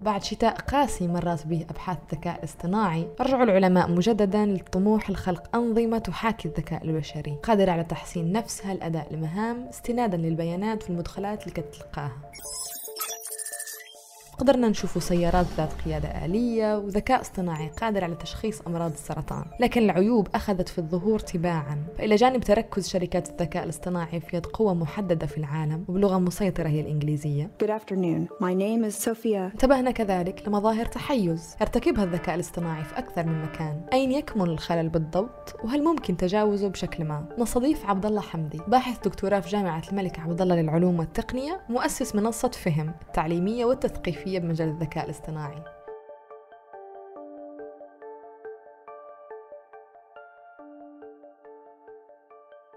بعد شتاء قاسي مرت به أبحاث الذكاء الاصطناعي رجعوا العلماء مجددا للطموح لخلق أنظمة تحاكي الذكاء البشري. قادرة على تحسين نفسها الأداء المهام استنادا للبيانات في المدخلات اللي كتلقاها قدرنا نشوف سيارات ذات قيادة آلية وذكاء اصطناعي قادر على تشخيص أمراض السرطان. لكن العيوب أخذت في الظهور تباعا. فإلى جانب تركز شركات الذكاء الاصطناعي في يد قوة محددة في العالم وبلغة مسيطرة هي الإنجليزية. Good afternoon. My name is Sophia. انتبهنا كذلك لمظاهر تحيز. يرتكبها الذكاء الاصطناعي في أكثر من مكان. أين يكمن الخلل بالضبط؟ وهل ممكن تجاوزه بشكل ما؟ نستضيف عبد الله حمدي باحث دكتوراه في جامعة الملك عبد الله للعلوم والتقنية مؤسس منصة فهم التعليمية والتثقيفية. بمجال الذكاء الاصطناعي.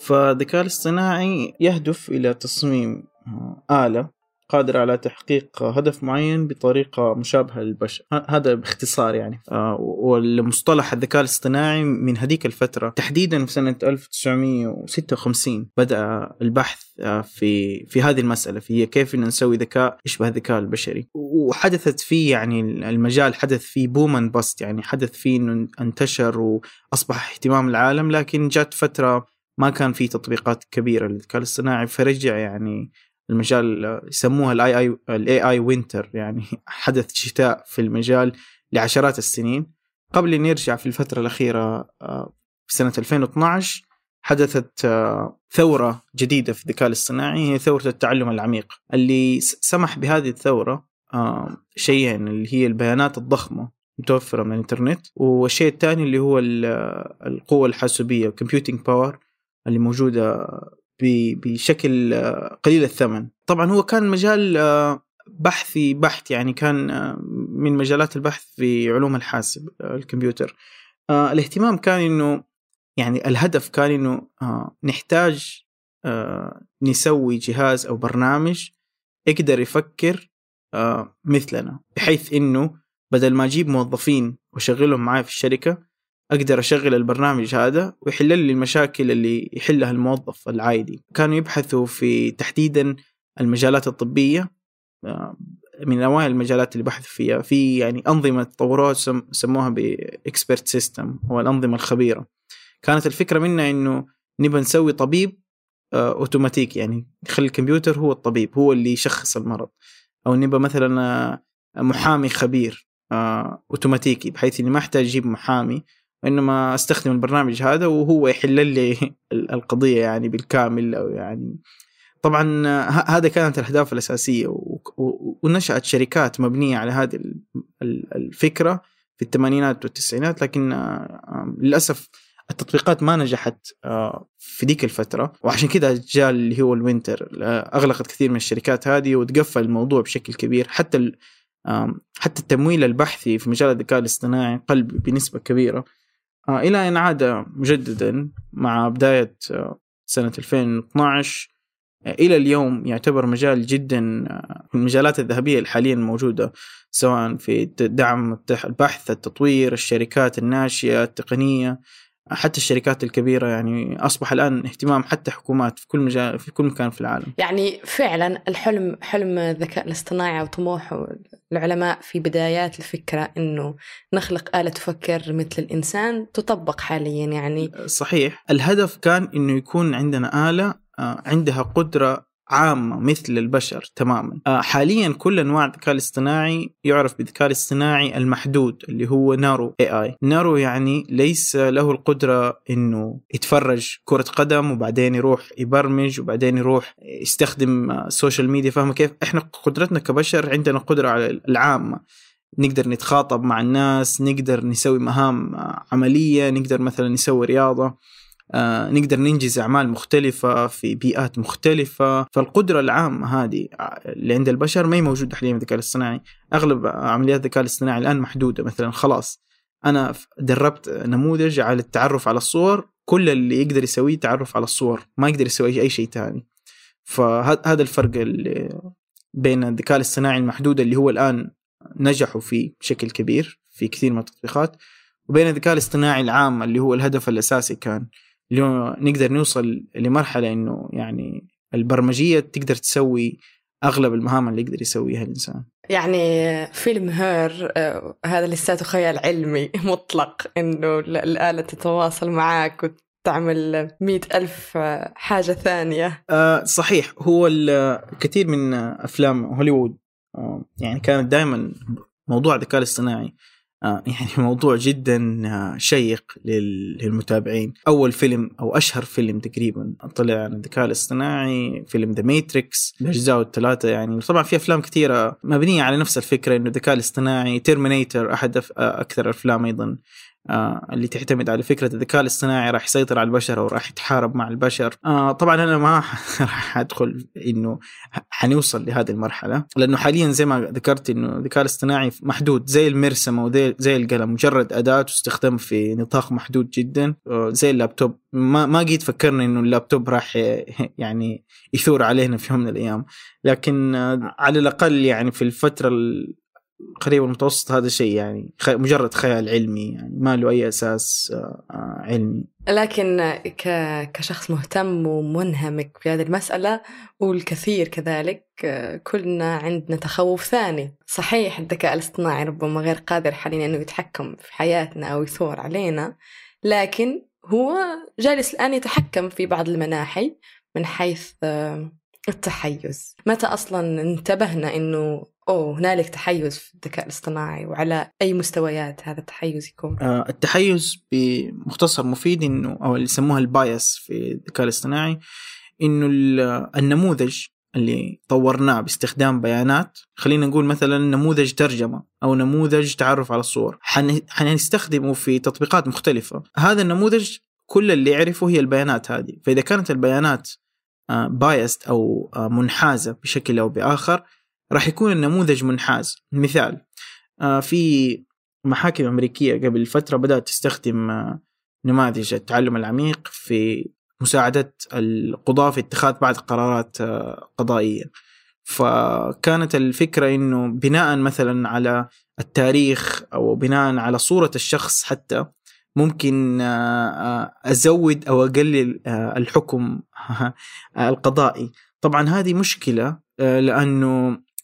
فالذكاء الاصطناعي يهدف إلى تصميم آلة قادرة على تحقيق هدف معين بطريقة مشابهة للبشر. ه- هذا باختصار يعني. آه، والمصطلح الذكاء الاصطناعي من هذيك الفترة تحديدا في سنة 1956 بدأ البحث آه، في في هذه المسألة هي كيف إن نسوي ذكاء يشبه الذكاء البشري. وحدثت فيه يعني المجال حدث فيه boom bust يعني حدث فيه إنه انتشر وأصبح اهتمام العالم لكن جات فترة ما كان في تطبيقات كبيرة للذكاء الاصطناعي فرجع يعني المجال يسموها ال AI ال AI winter يعني حدث شتاء في المجال لعشرات السنين. قبل أن يرجع في الفترة الأخيرة آه، في سنة 2012 حدثت آه، ثورة جديدة في الذكاء الاصطناعي هي ثورة التعلم العميق. اللي سمح بهذه الثورة شيئين اللي هي البيانات الضخمة متوفرة من الإنترنت والشيء الثاني اللي هو ال- القوة الحاسوبية الكمبيوتنج باور اللي موجودة بشكل آه، قليل الثمن. طبعا هو كان مجال آه، بحثي بحت يعني كان آه، من مجالات البحث في علوم الحاسب الكمبيوتر. الاهتمام كان إنه يعني الهدف كان إنه نحتاج نسوي جهاز أو برنامج يقدر يفكر مثلنا بحيث إنه بدل ما أجيب موظفين وأشغلهم معي في الشركة أقدر أشغل البرنامج هذا ويحل لي المشاكل اللي يحلها الموظف العادي. كانوا يبحثوا في تحديدا المجالات الطبية آه، من أوائل المجالات اللي بحثوا فيها. في يعني أنظمة طوروها سم- سموها بإكسبرت سيستم هو الأنظمة الخبيرة. كانت الفكرة منها إنه نبى نسوي طبيب آه، اوتوماتيكي يعني نخلي الكمبيوتر هو الطبيب هو اللي يشخص المرض. أو نبى مثلا آه، محامي خبير أوتوماتيكي بحيث إني ما أحتاج أجيب محامي. وانما أستخدم البرنامج هذا وهو يحل لي ال- القضية يعني بالكامل أو يعني. طبعا هذا كانت الأهداف الأساسية ونشأت شركات مبنية على هذه ال- ال- الفكرة في الثمانينات والتسعينات لكن للأسف التطبيقات ما نجحت في ديك الفترة. وعشان كذا جاء اللي هو الوينتر. أغلقت كثير من الشركات هذه وتقفل الموضوع بشكل كبير. حتى حتى التمويل البحثي في مجال الذكاء الاصطناعي قل بنسبة كبيرة. آه، إلى أن عاد مجددا مع بداية آه، سنة 2012 آه، إلى اليوم يعتبر مجال جدا من المجالات الذهبية اللي حاليا موجودة سواء في دعم البحث التطوير الشركات الناشئة التقنية. آه، حتى الشركات الكبيرة يعني أصبح الآن اهتمام حتى حكومات في كل مجال في كل مكان في العالم. يعني فعلا الحلم حلم الذكاء الاصطناعي وطموح العلماء في بدايات الفكرة إنه نخلق آلة تفكر مثل الإنسان تطبق حاليا يعني. صحيح. الهدف كان إنه يكون عندنا آلة آه، عندها قدرة عامة مثل البشر تماما. آه، حاليا كل أنواع الذكاء الاصطناعي يعرف بالذكاء الاصطناعي المحدود اللي هو نارو اي اي نارو يعني ليس له القدرة إنه يتفرج كرة قدم وبعدين يروح يبرمج وبعدين يروح يستخدم ال social media فاهمة كيف؟ إحنا قدرتنا كبشر عندنا قدرة على العامة. نقدر نتخاطب مع الناس نقدر نسوي مهام عملية نقدر مثلا نسوي رياضة. آه، نقدر ننجز أعمال مختلفة في بيئات مختلفة. فالقدرة العامة هذه آه، اللي عند البشر ما هي موجودة حاليا في الذكاء الاصطناعي. أغلب عمليات الذكاء الاصطناعي الآن محدودة. مثلا خلاص أنا ف- دربت نموذج على التعرف على الصور كل اللي يقدر يسويه تعرف على الصور ما يقدر يسوي أي شيء تاني فهذا الفرق اللي بين الذكاء الاصطناعي المحدود اللي هو الآن نجحوا فيه بشكل كبير في كثير من التطبيقات وبين الذكاء الاصطناعي العام اللي هو الهدف الأساسي كان. هو نقدر نوصل لمرحلة إنه يعني البرمجية تقدر تسوي أغلب المهام اللي يقدر يسويها الإنسان. يعني فيلم هير آه، هذا لساته خيال علمي مطلق إنه ال- الآلة تتواصل معك وتعمل مئة ألف آه، حاجة ثانية. آه صحيح هو كثير من أفلام هوليوود يعني كانت دائما موضوع الذكاء الاصطناعي. يعني موضوع جدا آه شيق لل- للمتابعين. أول فيلم أو أشهر فيلم تقريبا طلع عن الذكاء الاصطناعي فيلم The Matrix باجزائه الثلاثة يعني. طبعا في أفلام كثيرة مبنية على نفس الفكرة إنه الذكاء الاصطناعي Terminator أحد آه أكثر الافلام أيضا. آه اللي تعتمد على فكرة الذكاء الاصطناعي راح يسيطر على البشر أو راح يتحارب مع البشر. آه طبعا أنا ما راح أدخل إنه حنوصل لهذه المرحلة لأنه حاليا زي ما ذكرت إنه الذكاء الاصطناعي محدود زي المرسمه وزي زي القلم مجرد أداة تستخدم في نطاق محدود جدا. آه زي اللابتوب. ما ما قيد فكرنا إنه اللابتوب راح يعني يثور علينا في يوم من الأيام. لكن آه على الأقل يعني في الفترة ال- قريب المتوسط هذا شيء يعني مجرد خيال علمي يعني ما له أي أساس آه، آه، علمي لكن. كشخص مهتم ومنهمك في هذه المسألة والكثير كذلك آه، كلنا عندنا تخوف ثاني صحيح الذكاء الاصطناعي ربما غير قادر حاليا أنه يتحكم في حياتنا أو يثور علينا لكن هو جالس الآن يتحكم في بعض المناحي من حيث التحيز. متى أصلا انتبهنا أنه أوه هنالك تحيز في الذكاء الاصطناعي وعلى أي مستويات هذا التحيز يكون؟ آه، التحيز بمختصر مفيد إنه أو اللي يسموها البايس في الذكاء الاصطناعي ال- النموذج اللي طورناه باستخدام بيانات خلينا نقول مثلا نموذج ترجمة أو نموذج تعرف على الصور حن- حنستخدمه في تطبيقات مختلفة. هذا النموذج كل اللي يعرفه هي البيانات هذه. فإذا كانت البيانات بايست أو آه، منحازة بشكل أو بآخر راح يكون النموذج منحاز. مثال آه، في محاكم أمريكية قبل فترة بدأت تستخدم آه، نماذج التعلم العميق في مساعدة القضاة في اتخاذ بعض القرارات آه، قضائية. فكانت الفكرة أنه بناء مثلا على التاريخ أو بناء على صورة الشخص حتى ممكن آه، آه، أزود أو أقلل آه، الحكم القضائي. طبعا هذه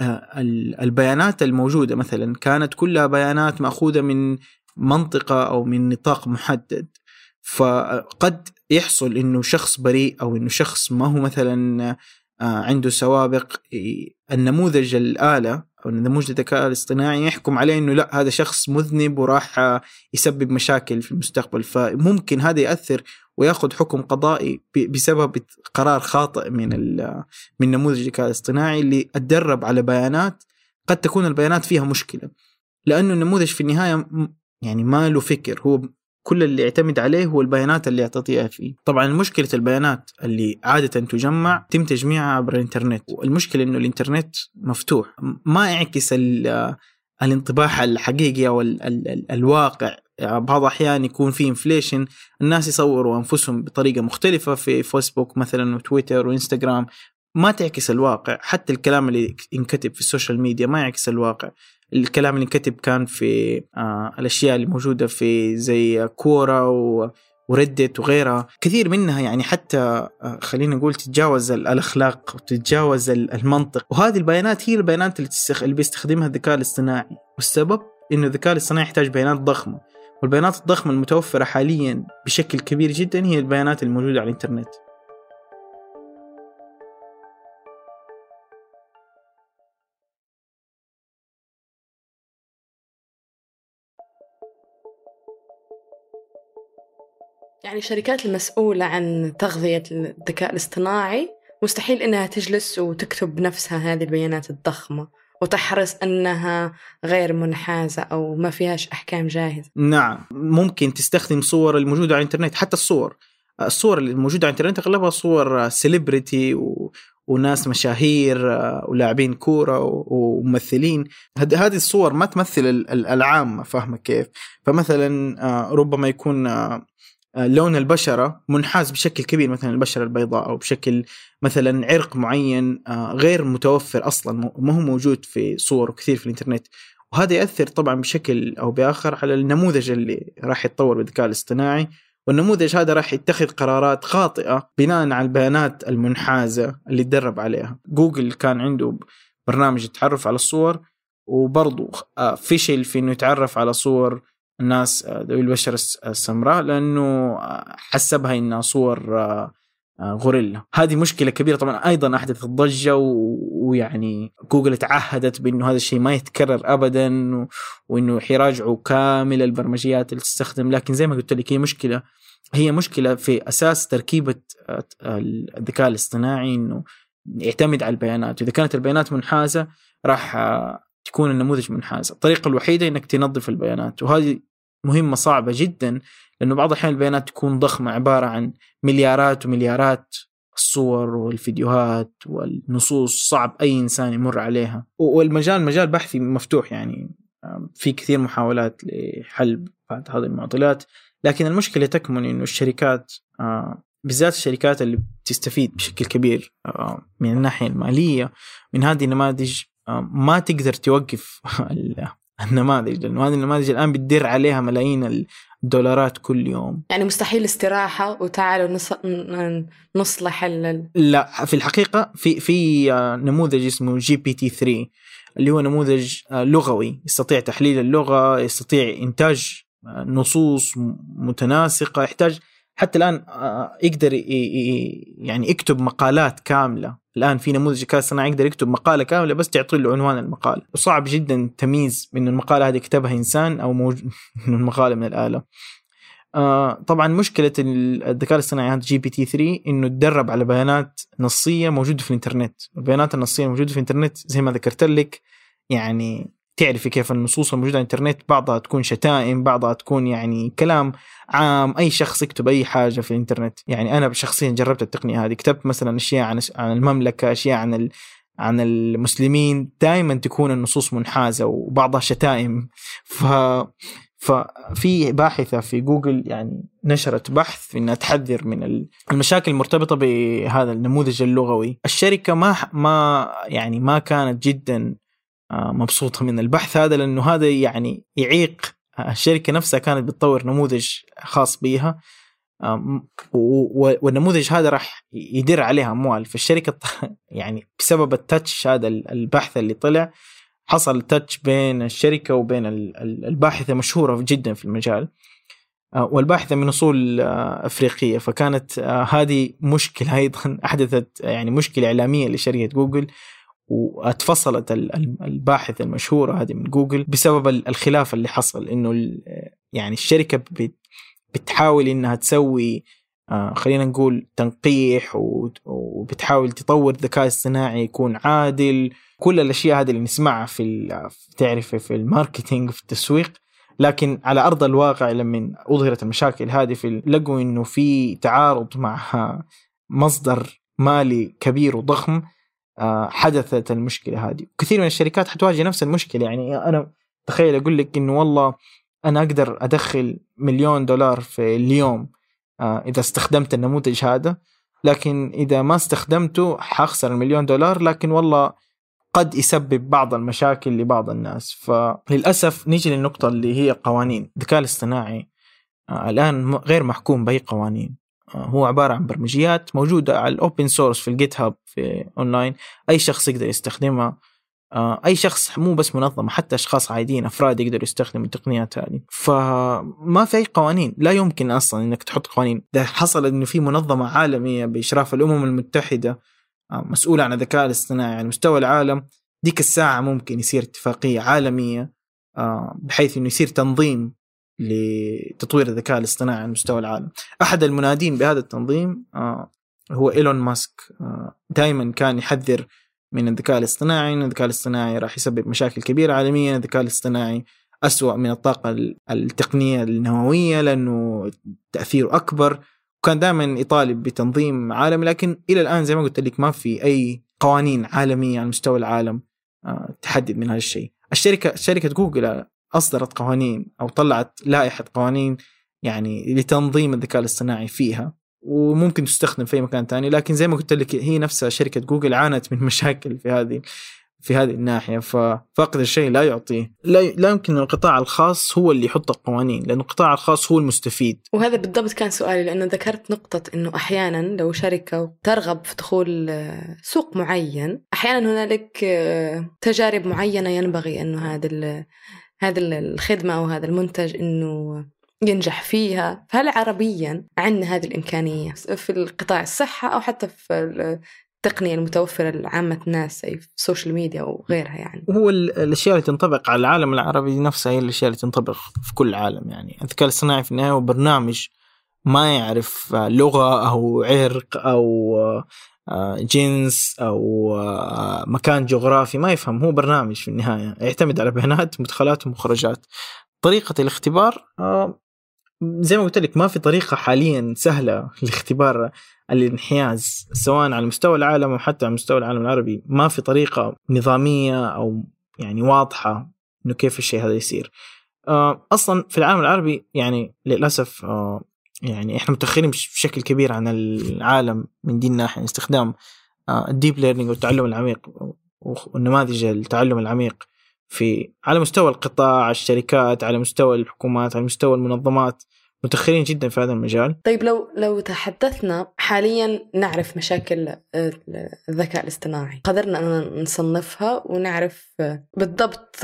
آه، ال- البيانات الموجودة مثلا كانت كلها بيانات مأخوذة من منطقة أو من نطاق محدد. فقد يحصل إنه شخص بريء أو إنه شخص ما هو مثلا عنده سوابق النموذج الآلة أو نموذج الذكاء الاصطناعي يحكم عليه إنه لا هذا شخص مذنب وراح آه، يسبب مشاكل في المستقبل. فممكن هذا يأثر ويأخذ حكم قضائي بسبب قرار خاطئ من من نموذج الذكاء الاصطناعي اللي أتدرب على بيانات قد تكون البيانات فيها مشكلة. لأنه النموذج في النهاية يعني ما له فكر هو كل اللي يعتمد عليه هو البيانات اللي يعطيها فيه طبعا مشكلة البيانات اللي عادة تجمع تم تجميعها عبر الإنترنت. والمشكلة إنه الإنترنت مفتوح. ما يعكس ال- الانطباع الحقيقي أو ال ال ال الواقع. يعني بعض الأحيان يكون في inflation الناس يصوروا أنفسهم بطريقة مختلفة في فيسبوك مثلا وتويتر وانستغرام ما تعكس الواقع. حتى الكلام اللي ينكتب في ال social media ما يعكس الواقع. الكلام اللي انكتب كان في آه الأشياء اللي موجودة في زي Quora و Reddit وغيرها. كثير منها يعني حتى آه، خلينا نقول تتجاوز ال- الأخلاق وتتجاوز ال- المنطق. وهذه البيانات هي البيانات اللي. اللي بيستخدمها الذكاء الاصطناعي. والسبب؟ إنه الذكاء الاصطناعي يحتاج بيانات ضخمة. والبيانات الضخمة المتوفرة حاليا بشكل كبير جدا هي البيانات الموجودة على الإنترنت. يعني الشركات المسؤولة عن تغذية الذكاء الاصطناعي مستحيل إنها تجلس وتكتب بنفسها هذه البيانات الضخمة وتحرص أنها غير منحازة أو ما فيهاش أحكام جاهزة. نعم. ممكن تستخدم صور الموجودة على الإنترنت حتى الصور. الصور اللي موجودة على الإنترنت أغلبها صور سيلبرتي و... وناس مشاهير ولاعبين كورة و- وممثلين. هذه الصور ما تمثل ال- ال- العامة فاهمة كيف؟ فمثلا آه، ربما يكون آه، لون البشرة منحاز بشكل كبير مثلا البشرة البيضاء أو بشكل مثلا عرق معين آه، غير متوفر أصلا ما هو موجود في صور كثير في الإنترنت. وهذا يأثر طبعا بشكل أو بآخر على النموذج اللي راح يتطور بالذكاء الاصطناعي. والنموذج هذا راح يتخذ قرارات خاطئة بناء على البيانات المنحازة اللي تدرب عليها. جوجل كان عنده برنامج التعرف على الصور وبرضو آه، فشل في إنه يتعرف على صور الناس آه، ذوي البشرة الس- السمراء لأنه آه، حسبها إنها صور آه، آه، غوريلا. هذه مشكلة كبيرة. طبعا أيضا أحدثت ضجة ويعني جوجل تعهدت بأنه هذا الشيء ما يتكرر ابدا و- وإنه حيراجعوا كامل البرمجيات اللي تستخدم. لكن زي ما قلت لك هي مشكلة هي مشكلة في أساس تركيبة آه، الذكاء الاصطناعي إنه يعتمد على البيانات. وإذا كانت البيانات منحازة راح آه، تكون النموذج منحاز. الطريقة الوحيدة إنك تنظف البيانات. وهذه مهمة صعبة جدا لأنه بعض الأحيان البيانات تكون ضخمة عبارة عن مليارات ومليارات الصور والفيديوهات والنصوص صعب أي إنسان يمر عليها. والمجال مجال بحثي مفتوح يعني. في كثير محاولات لحل بعض هذه المعضلات. لكن المشكلة تكمن إنه الشركات بالذات الشركات اللي بتستفيد بشكل كبير من الناحية المالية من هذه النماذج ما تقدر توقف النماذج لأنه هذه النماذج الآن بتدر عليها ملايين الدولارات كل يوم. يعني مستحيل استراحة وتعالوا نص... نصلح ال... لا في الحقيقة في في آه، نموذج اسمه GPT 3 اللي هو نموذج آه، لغوي يستطيع تحليل اللغة يستطيع إنتاج آه، نصوص م- متناسقة يحتاج حتى الآن آه، يقدر يعني يكتب مقالات كاملة. الآن في نموذج ذكاء اصطناعي يقدر يكتب مقالة كاملة بس تعطي له عنوان المقالة. وصعب جدا تمييز من المقالة هذه كتبها إنسان أو موج... من المقالة من الآلة. آه طبعا مشكلة ال- الذكاء الاصطناعي GPT 3 إنه تدرب على بيانات نصية موجودة في الإنترنت، البيانات النصية الموجودة في الإنترنت زي ما ذكرت لك يعني تعرفي كيف النصوص الموجودة على الإنترنت بعضها تكون شتائم، بعضها تكون يعني كلام عام، أي شخص يكتب أي حاجة في الإنترنت، يعني أنا شخصيا جربت التقنية هذه، كتبت مثلا أشياء عن عن المملكة، أشياء عن ال عن المسلمين. دائما تكون النصوص منحازة وبعضها شتائم. ف ففي باحثة في جوجل يعني نشرت بحث إنها تحذر من المشاكل المرتبطة بهذا النموذج اللغوي. الشركة ما ما يعني ما كانت جدا آه، مبسوطة من البحث هذا لأنه هذا يعني يعيق الشركة نفسها كانت بتطور نموذج خاص و- و- والنموذج هذا راح يدر عليها أموال. فالشركة ط- يعني بسبب التاتش هذا البحث اللي طلع حصل تاتش بين الشركة وبين ال- ال- الباحثة مشهورة جدا في المجال آه، والباحثة من أصول آه، أفريقية. فكانت آه، هذه مشكلة أيضا أحدثت يعني مشكلة إعلامية لشركة جوجل واتفصلت ال- ال- الباحثة المشهورة هذه من جوجل بسبب ال- الخلاف اللي حصل ال- يعني الشركة بت- بتحاول إنها تسوي آه، خلينا نقول تنقيح وبتحاول تطور الذكاء الصناعي يكون عادل. كل الأشياء هذه اللي نسمعها في تعرفي في الماركتينج في التسويق. لكن على أرض الواقع لما أظهرت المشاكل هذه في لقوا إنه في تعارض مع مصدر مالي كبير وضخم آه، حدثت المشكلة هذه. كثير من الشركات حتواجه نفس المشكلة. يعني أنا تخيل أقول لك إنه والله أنا أقدر أدخل مليون دولار في اليوم آه، إذا استخدمت النموذج هذا لكن إذا ما استخدمته حخسر المليون دولار لكن والله قد يسبب بعض المشاكل لبعض الناس. فللأسف نيجي للنقطة اللي هي قوانين. الذكاء الاصطناعي آه، الآن غير محكوم بأي قوانين. آه، هو عبارة عن برمجيات موجودة على ال open source في ال GitHub في اونلاين أي شخص يقدر يستخدمها. آه، أي شخص مو بس منظمة حتى أشخاص عاديين أفراد يقدروا يستخدموا التقنيات هذه. فما في أي قوانين. لا يمكن أصلا إنك تحط قوانين. اذا حصل إنه في منظمة عالمية بإشراف الأمم المتحدة آه، مسؤولة عن الذكاء الاصطناعي على مستوى العالم. ديك الساعة ممكن يصير اتفاقية عالمية آه، بحيث إنه يصير تنظيم لتطوير الذكاء الاصطناعي على مستوى العالم. أحد المنادين بهذا التنظيم آه، هو إيلون ماسك. دائما كان يحذر من الذكاء الاصطناعي إن الذكاء الاصطناعي راح يسبب مشاكل كبيرة عالميا الذكاء الاصطناعي أسوأ من الطاقة التقنية النووية لأنه تأثيره أكبر. وكان دائما يطالب بتنظيم عالمي لكن إلى الآن زي ما قلت لك ما في أي قوانين عالمية على مستوى العالم آه، تحدد من هذا الشيء. الشركة شركة جوجل أصدرت قوانين أو طلعت لائحة قوانين يعني لتنظيم الذكاء الاصطناعي فيها وممكن تستخدم في أي مكان ثاني لكن زي ما قلت لك هي نفسها شركة جوجل عانت من مشاكل في هذه في هذه الناحية. ففاقد الشيء لا يعطيه لا, لا يمكن القطاع الخاص هو اللي يحط القوانين لأن القطاع الخاص هو المستفيد. وهذا بالضبط كان سؤالي لأنه ذكرت نقطة أنه أحيانا لو شركة ترغب في دخول آه، سوق معين أحيانا هنالك آه، تجارب معينة ينبغي أنه هذا هذا الخدمة أو هذا المنتج أنه ينجح فيها. فهل عربيا عندنا هذه الإمكانية في القطاع الصحة أو حتى في التقنية المتوفرة لعامة الناس أي في ال social media وغيرها يعني؟ هو الأشياء اللي تنطبق على العالم العربي نفسها هي الأشياء اللي تنطبق في كل العالم يعني. الذكاء الاصطناعي في النهاية هو برنامج ما يعرف لغة أو عرق أو جنس أو آه، مكان جغرافي ما يفهم هو برنامج في النهاية. يعتمد على بيانات مدخلات ومخرجات. طريقة الاختبار آه، زي ما قلت لك ما في طريقة حاليا سهلة لاختبار الانحياز سواء على مستوى العالم أو حتى على مستوى العالم العربي. ما في طريقة نظامية أو يعني واضحة إنه كيف الشيء هذا يصير. آه، أصلا في العالم العربي يعني للأسف يعني إحنا متأخرين بشكل كبير عن العالم من دي الناحيه استخدام ال deep learning والتعلم العميق والنماذج التعلم العميق في على مستوى القطاع الشركات على مستوى الحكومات على مستوى المنظمات. متأخرين جدا في هذا المجال. طيب لو لو تحدثنا حاليا نعرف مشاكل آه، الذكاء الاصطناعي. قدرنا أن نصنفها ونعرف بالضبط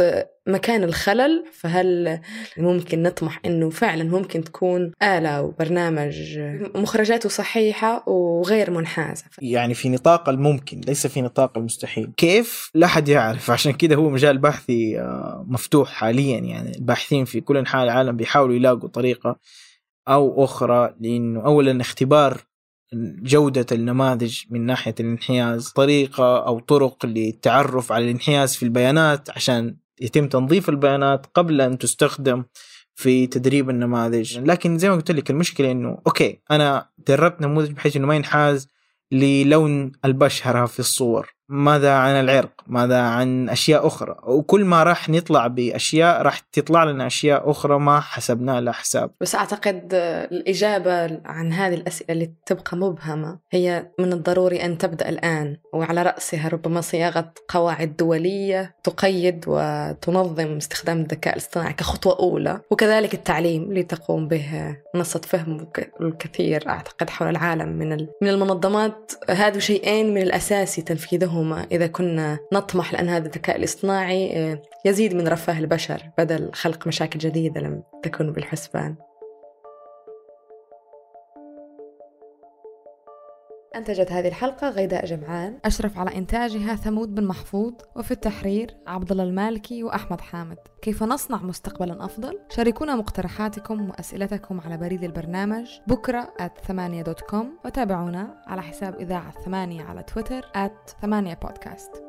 مكان الخلل فهل ممكن نطمح إنه فعلا ممكن تكون آلة وبرنامج مخرجاته صحيحة وغير منحازة؟ يعني في نطاق الممكن ليس في نطاق المستحيل. كيف؟ لا حد يعرف. عشان كده هو مجال بحثي آه، مفتوح حاليا. يعني الباحثين في كل أنحاء العالم بيحاولوا يلاقوا طريقة أو أخرى لإنه اولا اختبار جودة النماذج من ناحية الانحياز طريقة أو طرق للتعرف على الانحياز في البيانات عشان يتم تنظيف البيانات قبل أن تستخدم في تدريب النماذج. لكن زي ما قلت لك المشكلة أنه أوكي أنا دربت نموذج بحيث أنه ما ينحاز للون البشرة في الصور. ماذا عن العرق؟ ماذا عن أشياء أخرى؟ وكل ما راح نطلع بأشياء راح تطلع لنا أشياء أخرى ما حسبناها لها حساب. بس أعتقد الإجابة عن هذه الأسئلة اللي تبقى مبهمة هي من الضروري أن تبدأ الآن وعلى رأسها ربما صياغة قواعد دولية تقيد وتنظم استخدام الذكاء الاصطناعي كخطوة أولى وكذلك التعليم لتقوم به منصة فهم الكثير أعتقد حول العالم من من المنظمات. هذا شيئين من الأساسي تنفيذهم هما إذا كنا نطمح لأن هذا الذكاء الاصطناعي آه، يزيد من رفاه البشر بدل خلق مشاكل جديدة لم تكن بالحسبان. أنتجت هذه الحلقة غيداء جمعان أشرف على إنتاجها ثمود بن محفوظ وفي التحرير عبد الله المالكي وأحمد حامد. كيف نصنع مستقبلا أفضل؟ شاركونا مقترحاتكم وأسئلتكم على بريد البرنامج بكرة at ثمانية dot com وتابعونا على حساب إذاعة ثمانية على تويتر at ثمانية بودكاست.